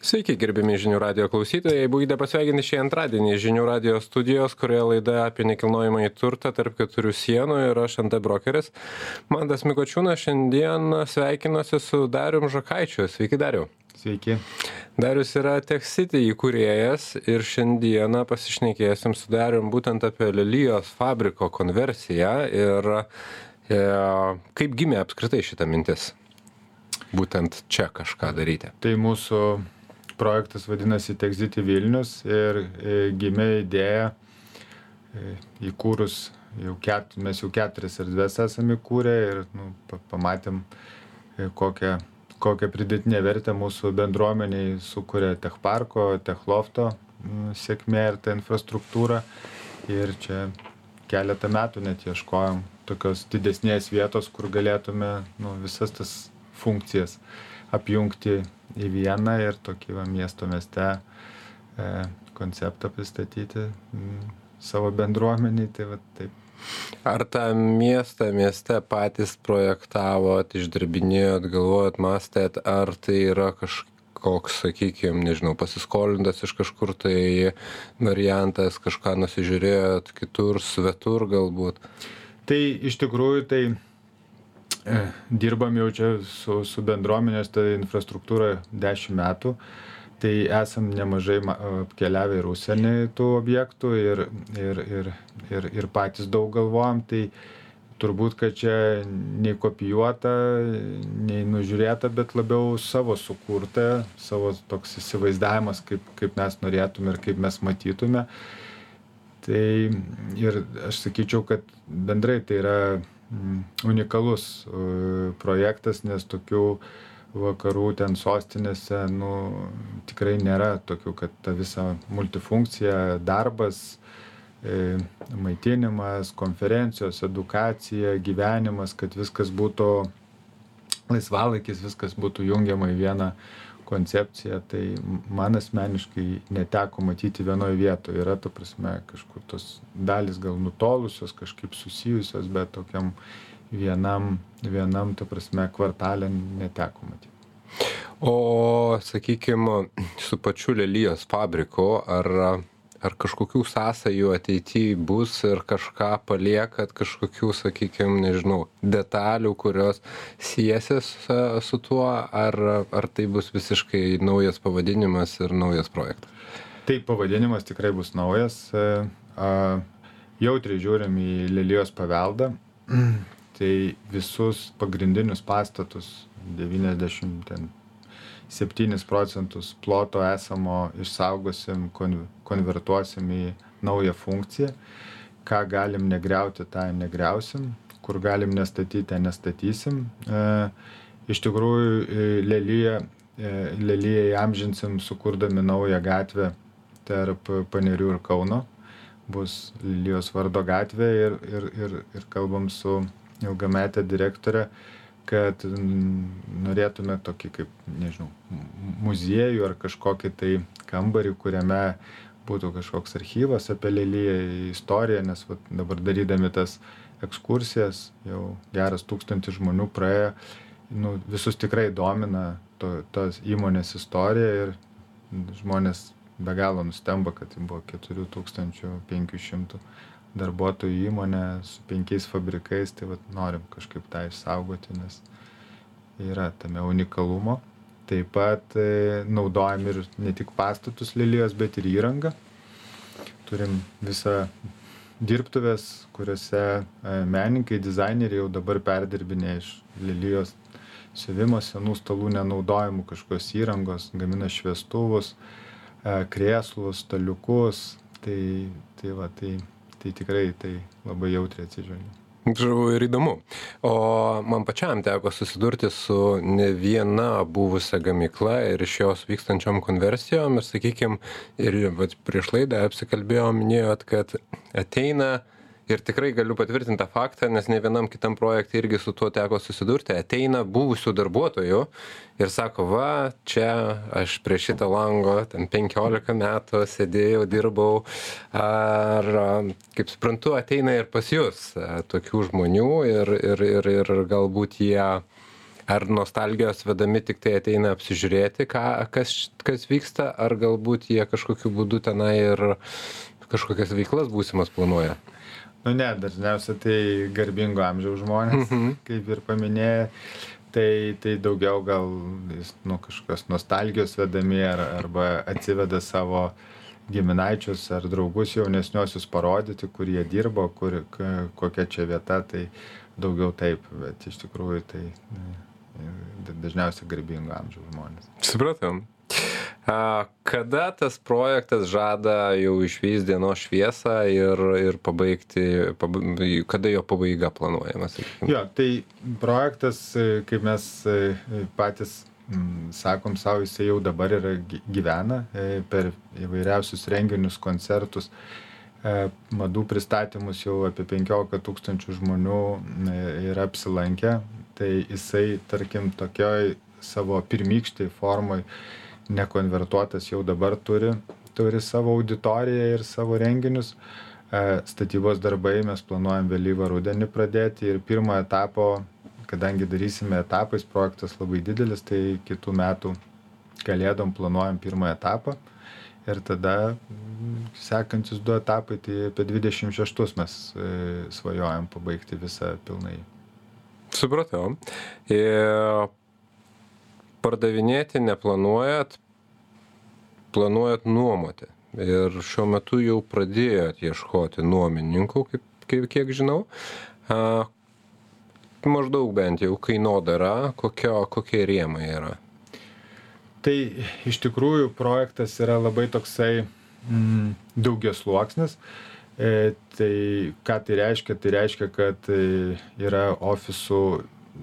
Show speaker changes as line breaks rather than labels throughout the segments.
Sveiki, gerbimi žinių radio klausytojai. Būkite pasveikinti šį antradienį žinių radio studijos, kurioje laida apie nekilnojimą į turtą tarp keturių sienų ir aš NT brokeris. Mantas Mikočiūnas šiandien sveikinuosi su Darium Žakaičiu. Sveiki, Dariu.
Sveiki.
Darius yra TechCity įkūrėjas ir šiandieną pasišnekėsim su Darium būtent apie Lelyjos fabriko konversiją ir e, kaip gimė apskritai šita mintis būtent čia kažką daryti.
Tai mūsų projektas vadinasi Texity Vilnius ir e, gimė idėja e, įkūrus, jau ket, mes jau keturias erdvės esame įkūrę ir nu, pamatėm, e, kokią, kokią pridėtinę vertę mūsų bendruomeniai sukuria Tech Parko, Tech Lofto sėkmė ir ta infrastruktūra. Ir čia keletą metų net ieškojom tokios didesnės vietos, kur galėtume nu, visas tas funkcijas apjungti į vieną ir tokį va, miesto mieste e, konceptą pristatyti m, savo bendruomeniai. Tai va, taip.
Ar tą miestą mieste patys projektavot, išdirbinėjot, galvojot, mąstėt, ar tai yra kažkoks, sakykime, nežinau, pasiskolintas iš kažkur tai variantas, kažką nusižiūrėjot, kitur, svetur galbūt?
Tai iš tikrųjų tai dirbam jau čia su, su bendruomenės ta infrastruktūra 10 metų, tai esam nemažai apkeliavę ir užsienį tų objektų ir, ir, ir, ir, ir patys daug galvojam, tai turbūt, kad čia nei kopijuota, nei nužiūrėta, bet labiau savo sukurta, savo toks įsivaizdavimas, kaip, kaip mes norėtume ir kaip mes matytume. Tai ir aš sakyčiau, kad bendrai tai yra unikalus e, projektas, nes tokių vakarų ten sostinėse, nu, tikrai nėra tokių, kad ta visa multifunkcija, darbas, e, maitinimas, konferencijos, edukacija, gyvenimas, kad viskas būtų laisvalaikis, viskas būtų jungiama į vieną koncepcija tai man asmeniškai neteko matyti vienoj vietoj yra ta prasme kažkur tos dalys gal nutolusios kažkaip susijusios bet tokiam vienam vienam ta prasme kvartale neteko matyt
o sakykim su pačiu lelijos fabriku ar ar kažkokių sąsajų ateity bus ir kažką paliekat kažkokių sakykim nežinau detalių kurios siesis su tuo ar ar tai bus visiškai naujas pavadinimas ir naujas projektas?
Tai pavadinimas tikrai bus naujas e, jautriai žiūrim į lelijos paveldą. Tai visus pagrindinius pastatus 90 ten septynis procentus ploto esamo išsaugosim kon konvertuosim į naują funkciją. Ką galim negriauti tą negriausim. Kur galim nestatyti nestatysim. E, iš tikrųjų e, leliją e, leliją įamžinsim sukurdami naują gatvę tarp panerių ir kauno. Bus lelijos vardo gatvė ir ir ir ir kalbam su ilgamete direktore kad norėtume tokį kaip, nežinau, muziejų ar kažkokį tai kambarį, kuriame būtų kažkoks archyvas apie lelyje istoriją, nes vat, dabar darydami tas ekskursijas, jau geras tūkstantis žmonių praėjo, nu, visus tikrai domina to, tos įmonės istorija ir žmonės be galo nustemba, kad tai buvo 4500 darbuotojų įmonė su penkiais fabrikais, tai vat, norim kažkaip tą išsaugoti, nes yra tame unikalumo. Taip pat e, naudojam ir ne tik pastatus lelijos, bet ir įrangą. Turim visą dirbtuvės, kuriuose e, menininkai, dizaineriai jau dabar perdirbinė iš lelijos siuvimo senų stalų nenaudojimų kažkokios įrangos, gamina šviestuvus, e, krėslus, staliukus. Tai, tai, va, tai tai tikrai tai labai jautriai atsižvelgia.
Žavu ir įdomu. O man pačiam teko susidurti su ne viena buvusią gamyklą ir iš jos vykstančiom konversijom ir, sakykime, ir vat, prieš laidą apsikalbėjom, minėjot, kad ateina ir tikrai galiu patvirtint tą faktą nes ne vienam kitam projekte irgi su tuo teko susidurti. Ateina buvusių darbuotojų ir sako va čia aš prie šito lango ten penkiolika metų sėdėjau dirbau ar kaip suprantu ateina ir pas jus tokių žmonių ir ir ir ir galbūt jie ar nostalgijos vedami tiktai ateina apsižiūrėti ką kas kas vyksta ar galbūt jie kažkokiu būdu tenai ir kažkokias veiklas būsimas planuoja
Nu ne, dažniausiai tai garbingo amžiaus žmonės,
Mhm.
kaip ir paminėjai, tai, tai daugiau gal nu, kažkokios nostalgijos vedami ar, arba atsiveda savo giminaičius ar draugus jaunesniosius parodyti, kur jie dirbo, kur, kokia čia vieta, tai daugiau taip, bet iš tikrųjų tai e, dažniausiai garbingo amžiaus žmonės.
Supratom. A, kada tas projektas žada jau išvys dienos šviesą ir, ir pabaigti, pab, kada jo pabaiga planuojama? sakykim?
Jo, tai projektas, kaip mes e, patys sakom savo, jisai jau dabar yra gy- gyvena e, per įvairiausius renginius, koncertus, e, madų pristatymus jau apie 15 tūkstančių žmonių yra apsilankę. Tai jisai, tarkim, tokioj savo pirmykštėj formoj nekonvertuotas jau dabar turi, turi savo auditoriją ir savo renginius. E, Statybos darbai mes planuojam vėlyvą rudenį pradėti ir pirmo etapo, kadangi darysime etapais, projektas labai didelis, tai kitų metų kalėdom planuojam pirmą etapą ir tada mm, sekančius du etapai, tai apie 26 mes e, svajojam pabaigti visą pilnai.
Supratau. Pardavinėti neplanuojat, planuojat nuomoti. Ir šiuo metu jau pradėjot ieškoti nuomininkų, kaip, kaip kiek žinau. A, maždaug bent jau kainodara, kokio, kokie rėmai yra.
Tai iš tikrųjų projektas yra labai toksai mm, daugiasluoksnis. E, tai ką tai reiškia? Tai reiškia, kad e, yra ofisų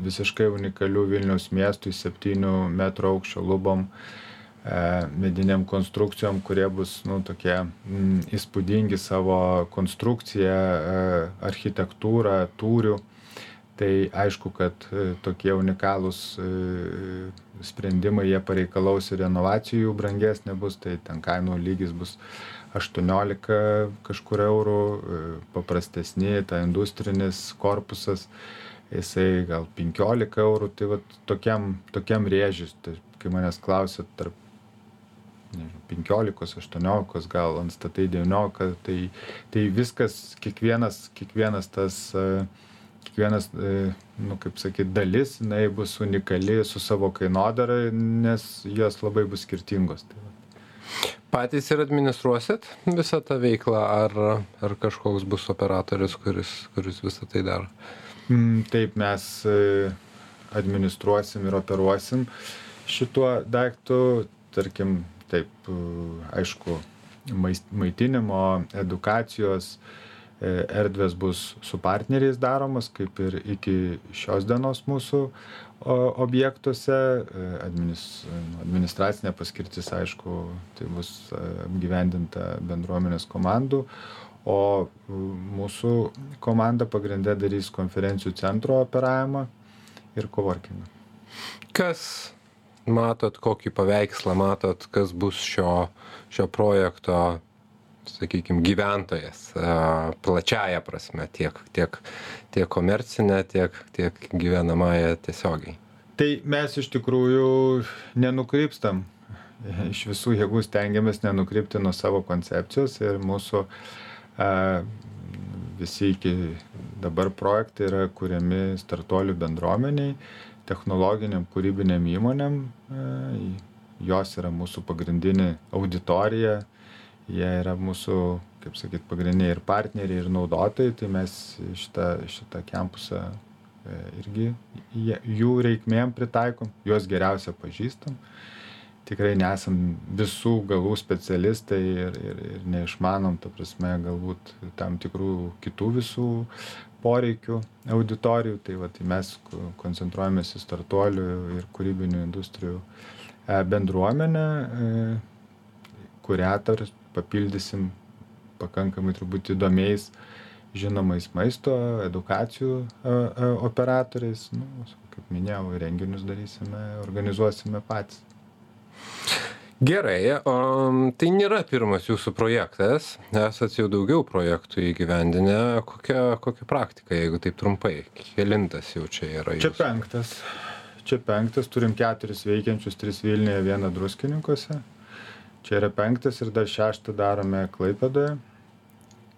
visiškai unikalių Vilniaus miestui 7 metrų aukščio lubom, e, mediniam konstrukcijom, kurie bus nu, tokie mm, įspūdingi savo konstrukciją, e, architektūrą, tūrių. Tai aišku, kad e, tokie unikalūs e, sprendimai jie pareikalaus ir renovacijų brangesnė bus, tai ten kainų lygis bus 18 kažkur eurų, e, paprastesni, ta industrinis korpusas, jisai gal 15 eurų, tai va tokiam, tokiam rėžius, tai kai manęs klausė tarp nežinau, 15, 18, gal ant statai 19, tai, tai viskas, kiekvienas, kiekvienas tas uh, kiekvienas, e, nu, kaip sakyt, dalis, jinai bus unikali su savo kainodara, nes jos labai bus skirtingos. Tai va.
Patys ir administruosit visą tą veiklą, ar, ar kažkoks bus operatorius, kuris, kuris visą tai daro?
Mm, Taip mes e, administruosim ir operuosim šituo daiktu, tarkim, taip, e, aišku, maitinimo, edukacijos, e, erdvės bus su partneriais daromos, kaip ir iki šios dienos mūsų objektuose. Administ, administracinė paskirtis, aišku, tai bus apgyvendinta bendruomenės komandų, o mūsų komanda pagrindė darys konferencijų centro operavimą ir coworkingą.
Kas matot, kokį paveikslą matot, kas bus šio, šio projekto, sakykime, gyventojas, plačiaja prasme, tiek, tiek, tiek komercinė, tiek, tiek gyvenamąją tiesiogiai.
Tai mes iš tikrųjų nenukrypstam. Iš visų jėgų stengiamės nenukrypti nuo savo koncepcijos ir mūsų a, visi iki dabar projektai yra kuriami startuolių bendruomeniai, technologiniam, kūrybiniam įmonėm. Jos yra mūsų pagrindinė auditorija, jie yra mūsų, kaip sakyt, pagrindiniai ir partneriai, ir naudotojai, tai mes šitą, šitą kampusą e, irgi jų reikmėm pritaikom, juos geriausia pažįstam. Tikrai nesam visų galų specialistai ir, ir, ir neišmanom, ta prasme, galbūt tam tikrų kitų visų poreikių auditorijų. Tai, va, tai mes ko- koncentruojamės į startuolių ir kūrybinių industrijų e, bendruomenę, e, kurią tar papildysim pakankamai turbūt įdomiais žinomais maisto, edukacijų e, operatoriais. Nu, kaip minėjau, renginius darysime, organizuosime patys.
Gerai, o tai nėra pirmas jūsų projektas, esat jau daugiau projektų įgyvendinę. Kokia, kokia praktika, jeigu taip trumpai, kelintas jau čia yra
Čia
jūsų?
penktas. čia penktas, turim keturis veikiančius, tris Vilniuje, vieną druskininkose. Čia yra penktas ir dar šeštą darome Klaipėdoje.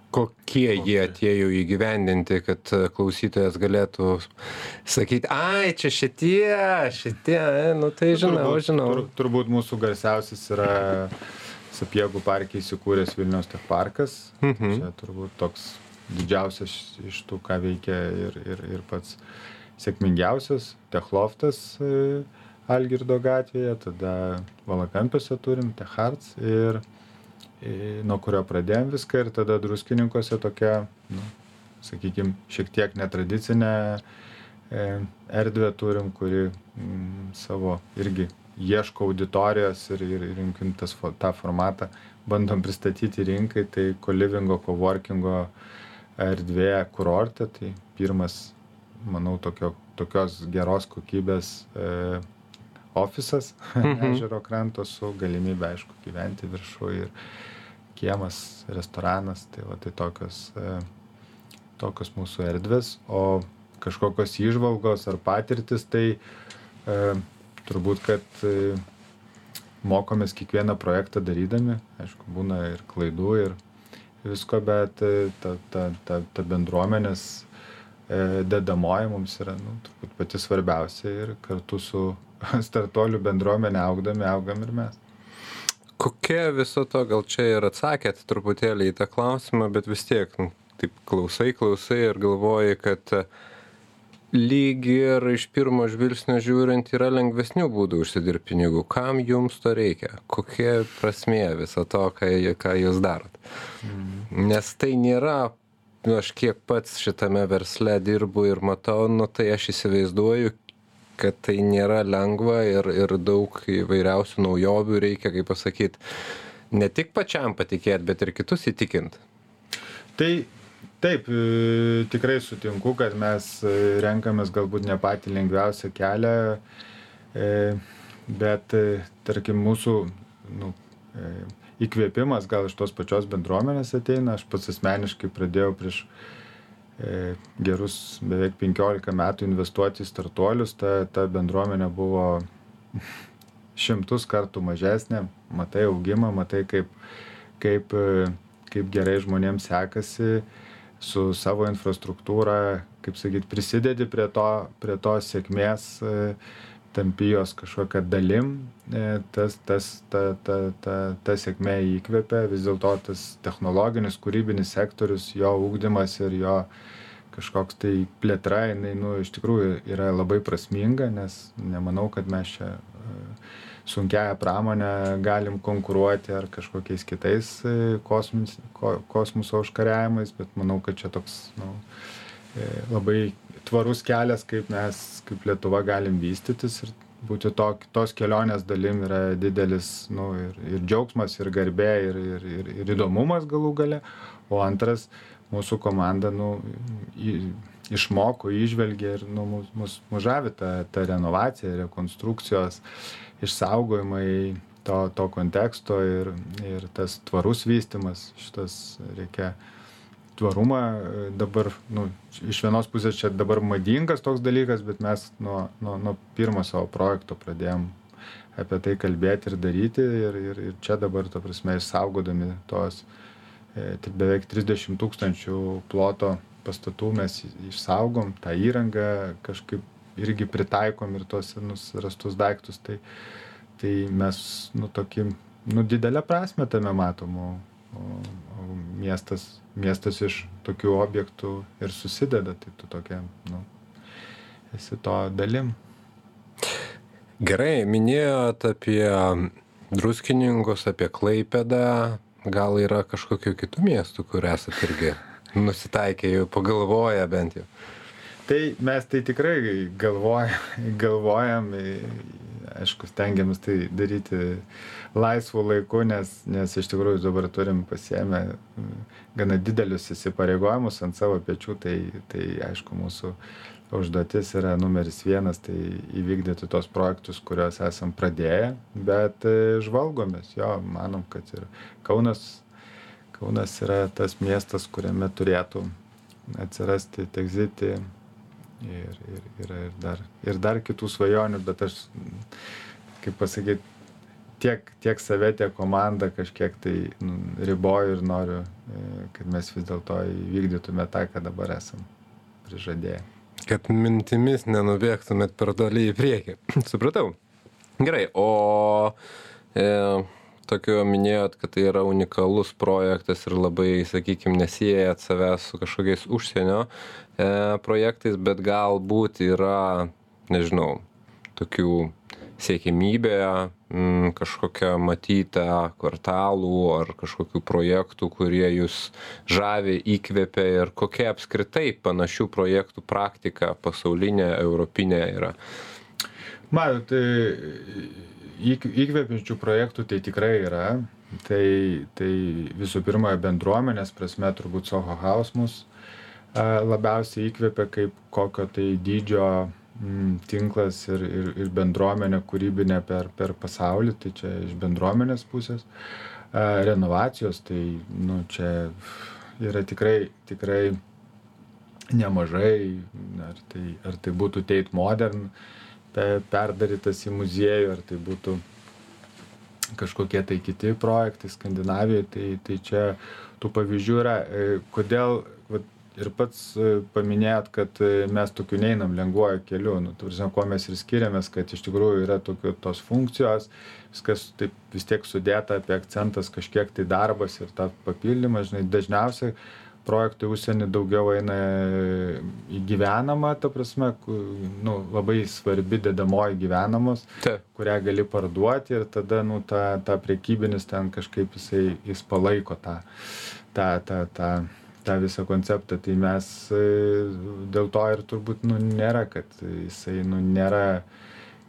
Kokie jie atėjo įgyvendinti, kad klausytojas galėtų sakyti, ai, čia šitie, šitie, e, nu tai žinau,
turbūt,
žinau.
Tur, turbūt mūsų garsiausias yra Sapiegų parke įsikūręs Vilnius Tech parkas.
Mhm.
Čia turbūt toks didžiausias iš tų, ką veikia ir, ir, ir pats sėkmingiausias Techloftas e, Algirdo gatvėje, tada Valakampiuose turim Techarts ir e, nuo kurio pradėjom viską ir tada druskininkose tokia, nu, sakykime, šiek tiek netradicinė e, erdvė turim, kuri mm, savo irgi ieško auditorijos ir, ir rinkim tas, tą formatą, bandom pristatyti rinkai, tai kolivingo, coworkingo erdvė kurorte, tai pirmas, manau, tokio, tokios geros kokybės e, ofisas
Mhm.
ežero kranto su galimybė, aišku, gyventi viršų ir kiemas, restoranas, tai va tai tokios, e, tokios mūsų erdvės, o kažkokios įžvalgos ar patirtis, tai e, turbūt, kad e, mokomės kiekvieną projektą darydami, aišku, būna ir klaidų ir visko, bet e, ta, ta, ta, ta bendruomenės e, dedamoji mums yra nu, turbūt pati svarbiausia ir kartu su startuolių bendruomenė augdami, augam ir mes.
Kokia viso to, gal čia ir atsakėt truputėlį į tą klausimą, bet vis tiek, nu, taip klausai, klausai ir galvoji, kad e, lyg ir iš pirmo žvilgsnio žiūrint yra lengvesnių būdų užsidirbti pinigų. Kam jums to reikia? Kokia prasmė viso to, ką, ką jūs darot? Nes tai nėra, nu, aš kiek pats šitame versle dirbu ir matau, nu tai aš įsivaizduoju, kad tai nėra lengva ir, ir daug įvairiausių naujovių reikia, kaip pasakyti, ne tik pačiam patikėti, bet ir kitus įtikinti.
Tai taip, e, tikrai sutinku, kad mes e, renkamės galbūt ne patį lengviausią kelią, e, bet, tarkim, mūsų nu, įkvėpimas gal iš tos pačios bendruomenės ateina. Aš pats asmeniškai pradėjau prieš gerus beveik 15 metų investuoti į startuolius. Ta, ta bendruomenė buvo šimtus kartų mažesnė. Matai augimą, matai kaip, kaip, e, kaip gerai žmonėms sekasi su savo infrastruktūra, kaip sakyt, prisidedi prie to, prie to sėkmės, e, tampi jos kažkokią dalim, e, tas, tas, ta, ta, ta, ta sėkmė įkvepia, vis dėlto tas technologinis, kūrybinis sektorius, jo ūkdymas ir jo kažkoks tai plėtra, jinai, nu, iš tikrųjų yra labai prasminga, nes nemanau, kad mes čia e, sunkiają pramonę galim konkuruoti ar kažkokiais kitais e, kosmis, ko, kosmoso užkariavimais, bet manau, kad čia toks nu, labai tvarus kelias, kaip mes, kaip Lietuva galim vystytis ir būti to, tos kelionės dalim yra didelis nu, ir, ir džiaugsmas, ir garbė, ir, ir, ir, ir įdomumas galų gale. O antras, mūsų komanda nu, į, išmoko, išvelgė ir nu, mus, mus, mus žavi ta, ta renovacija, rekonstrukcijos, išsaugojimai to, to konteksto ir, ir tas tvarus vystimas, šitas reikia tvarumą e, dabar, nu, iš vienos pusės čia dabar madingas toks dalykas, bet mes nuo, nuo, nuo pirmo savo projekto pradėjom apie tai kalbėti ir daryti ir, ir, ir čia dabar, ta prasme, išsaugodami tos e, beveik 30 tūkstančių ploto pastatų mes išsaugom, tą įrangą kažkaip irgi pritaikom ir tuos senus rastus daiktus, tai, tai mes, nu, tokį, nu, didelę prasme tame matom, o, o miestas, miestas iš tokių objektų ir susideda, tai tu tokia, nu, esi to dalim.
Gerai, minėjot apie druskininkus, apie Klaipėdą, gal yra kažkokių kitų miestų, kur esate irgi nusitaikę, jau pagalvoję bent jau.
Tai mes tai tikrai galvojam, galvojam aišku, stengiamės tai daryti laisvų laikų, nes, nes iš tikrųjų dabar turim pasiemę gana didelius įsipareigojimus ant savo pečių, tai, tai aišku, mūsų užduotis yra numeris vienas, tai įvykdyti tos projektus, kuriuos esam pradėję, bet žvalgomės, jo, manom, kad ir Kaunas, Kaunas yra tas miestas, kuriame turėtų atsirasti Tegziti ir, ir yra ir dar, ir dar kitų svajonių, bet aš, kaip pasakyti, tiek, tiek save, tiek komandą kažkiek tai nu, riboju ir noriu, e, kad mes vis dėlto įvykdytume tą, ką dabar esam prižadėję.
Kad mintimis nenubėgtumėt per toli į priekį. Supratau. Gerai, o e, tokio minėjot, kad tai yra unikalus projektas ir labai, sakykime, nesijėjat savęs su kažkokiais užsienio e, projektais, bet galbūt yra, nežinau, tokių siekimybė mm, kažkokia matyta kvartalų ar kažkokių projektų, kurie jūs žavi, įkvėpia ir kokia apskritai panašių projektų praktika pasaulinė, europinė yra.
Matot, tai įkvepiančių projektų tai tikrai yra. Tai, tai visų pirma, bendruomenės prasme turbūt Soho House mus labiausiai įkvėpia kaip kokio tai dydžio tinklas ir, ir, ir bendruomenė kūrybinė per, per pasaulį, tai čia iš bendruomenės pusės. Renovacijos, tai nu, čia yra tikrai, tikrai nemažai, ar tai, ar tai būtų Tate Modern, perdarytas į muziejų, ar tai būtų kažkokie tai kiti projektai Skandinavijoje, tai, tai čia tų pavyzdžių yra. E, kodėl, vat, ir pats e, paminėjot, kad e, mes tokiu neinam lengvuoju keliu, nu, turime, kuo mes ir skiriamės, kad iš tikrųjų yra tokios tos funkcijos, viskas taip vis tiek sudėta apie akcentas, kažkiek tai darbas ir ta papildymas, žinai, dažniausiai projektai užsienį daugiau eina į gyvenamą, ta prasme, nu, labai svarbi dedamoji gyvenamos, Taip. kurią gali parduoti ir tada, nu, ta, ta priekybinis ten kažkaip jisai, jis palaiko tą, tą, tą, tą, tą visą konceptą. Tai mes e, dėl to ir turbūt, nu, nėra, kad jisai, nu, nėra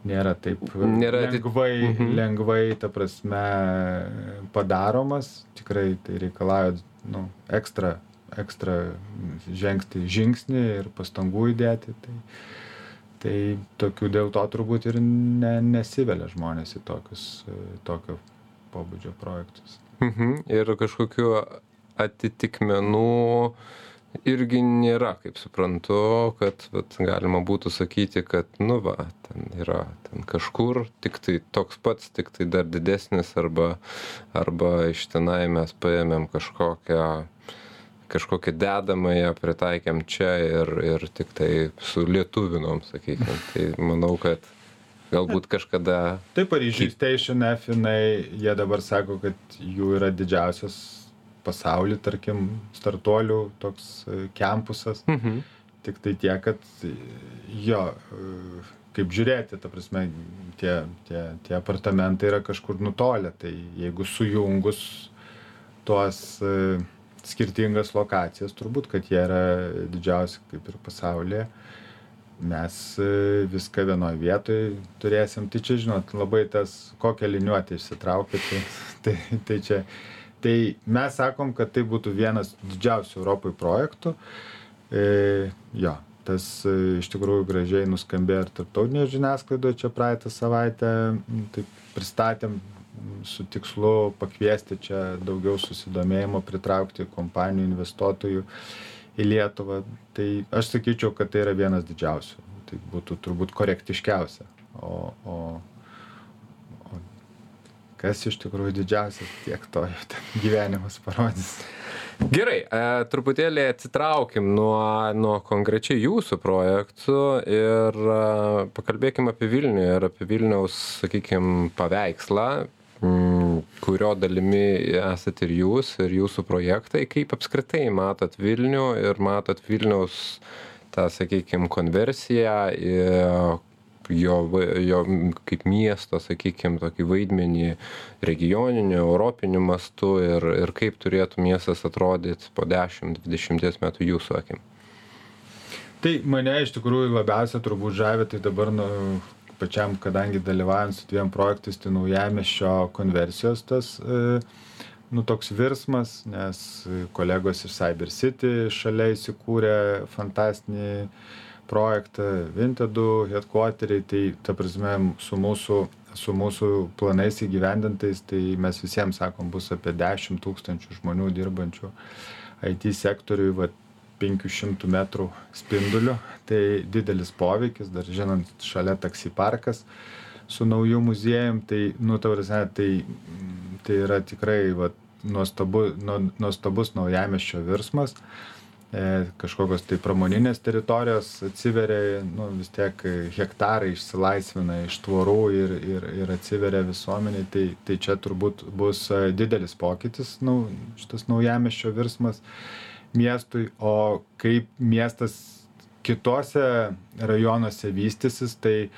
nėra taip nėra lengvai, mhm. lengvai, ta prasme, padaromas, tikrai tai reikalauja nu, ekstra ekstra žengti žingsnį ir pastangų įdėti. Tai, tai tokių dėl to turbūt ir ne, nesivelia žmonės į tokius, tokio pobūdžio projektus.
Mhm. Ir kažkokiu atitikmenų irgi nėra, kaip suprantu, kad vat, galima būtų sakyti, kad, nu va, ten yra ten kažkur, tik tai toks pats, tik tai dar didesnis, arba, arba iš tenai mes paėmėm kažkokią kažkokią dedamąją pritaikėm čia ir, ir tik tai sulietuvinom, sakykime. Tai manau, kad galbūt kažkada.
Taip, Paryžiui Station F, jinai, jie dabar sako, kad jų yra didžiausias pasaulį, tarkim, startuolių toks kempusas. Mhm. Tik tai tiek, kad jo, e, kaip žiūrėti, ta prasme, tie, tie, tie apartamentai yra kažkur nutolę. Tai jeigu sujungus tuos uh, skirtingas lokacijas, turbūt, kad jie yra didžiausi kaip ir pasaulyje. Mes e, viską vienoje vietoje turėsim, tai čia, žinot, labai tas, kokią liniuotę išsitraukti, tai, tai, tai čia. Tai mes sakom, kad tai būtų vienas didžiausių Europai projektų. E, jo, tas e, iš tikrųjų gražiai nuskambėjo ir tarptautinėje žiniasklaidoje čia praeitą savaitę, taip pristatėm su tikslu pakviesti čia daugiau susidomėjimo, pritraukti kompanijų, investuotojų į Lietuvą. Tai aš sakyčiau, kad tai yra vienas didžiausių. Tai būtų turbūt korektiškiausia. O, o, o kas iš tikrųjų didžiausias, tiek to gyvenimas parodys.
Gerai, e, truputėlį atsitraukim nuo, nuo konkrečiai jūsų projektų ir e, pakalbėkim apie Vilnių ir apie Vilniaus, sakykime, paveikslą. Mm, kurio dalimi esat ir jūs, ir jūsų projektai. Kaip apskritai matot Vilnių ir matot Vilniaus tą, sakykime, konversiją, jo, jo kaip miesto, sakykime, tokį vaidmenį regioniniu, europiniu mastu ir, ir kaip turėtų miestas atrodyti po 10-20 metų jūsų akim.
Tai mane iš tikrųjų labiausia turbūt žavė, tai dabar nu, pačiam, kadangi dalyvaujant su dviem projektais, tai naujamešio konversijos tas, e, nu, toks virsmas, nes kolegos iš Cyber City šalia įsikūrė fantastinį projektą, Vintedų headquarteriai, tai ta prasme su mūsų su mūsų planais įgyvendintais, tai mes visiems sakom, bus apie 10 tūkstančių žmonių dirbančių IT sektoriui, va, 500 metrų spinduliu, tai didelis poveikis, dar žinant, šalia taksi parkas su nauju muziejum, tai, nu, tavrasne, tai, tai yra tikrai va, nuostabu, nu, nuostabus naujameščio virsmas. E, kažkokios tai pramoninės teritorijos atsiveria, nu, vis tiek hektarai išsilaisvina iš tvorų ir, ir, ir atsiveria visuomeniai, tai, tai čia turbūt bus e, didelis pokytis, nu, šitas naujameščio virsmas miestui, o kaip miestas kitose rajonuose vystysis, tai e,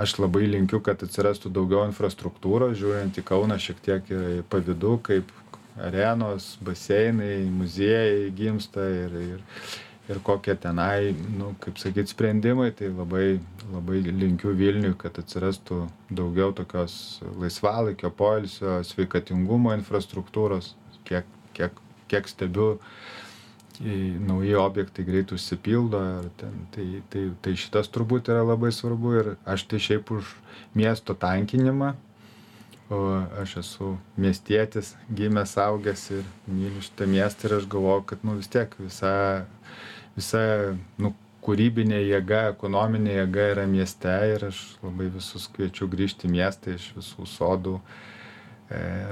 aš labai linkiu, kad atsirastų daugiau infrastruktūros, žiūrint į Kauną šiek tiek ir pavydu, kaip arenos, baseinai, muziejai gimsta ir, ir, ir kokie tenai, nu, kaip sakyti, sprendimai, tai labai, labai linkiu Vilniui, kad atsirastų daugiau tokios laisvalaikio, poilsio, sveikatingumo infrastruktūros, kiek, kiek, kiek stebiu, nauji objektai greit užsipildo, ten, tai, tai, tai šitas turbūt yra labai svarbu ir aš tai šiaip už miesto tankinimą, o aš esu miestietis gimęs augęs ir myliu šitą miestą ir aš galvoju kad nu vis tiek visa visa nu kūrybinė jėga ekonominė jėga yra mieste ir aš labai visus kviečiu grįžti į miestą iš visų sodų e,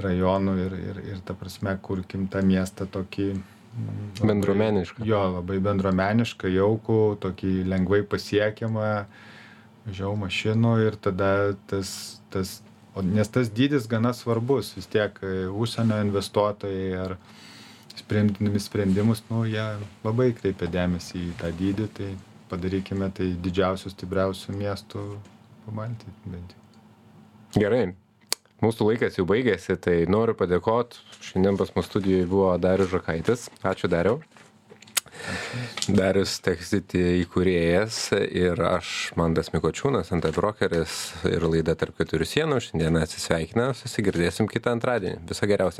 rajonų ir, ir, ir ta prasme kurkim tą miestą tokį
labai, bendruomenišką.
Jo, labai bendruomenišką, jaukų, tokį lengvai pasiekiamą, mažiau mašinų ir tada tas, tas o nes tas dydis gana svarbus vis tiek e, užsienio investuotojai ar sprenddami sprendimus nu jie labai kreipia dėmesį į tą dydį tai padarykime tai didžiausiu stipriausiu miestu pabalty bent jau
gerai mūsų laikas jau baigėsi tai noriu padėkot šiandien pas mus studijoj buvo darius žakaitis ačiū dariau Darius Techcity įkūrėjas ir aš, Mandas Mikočiūnas, ant brokeris ir laida tarp keturių sienų. Šiandien atsisveikina, susigirdėsim kitą antradienį. Viso geriausio.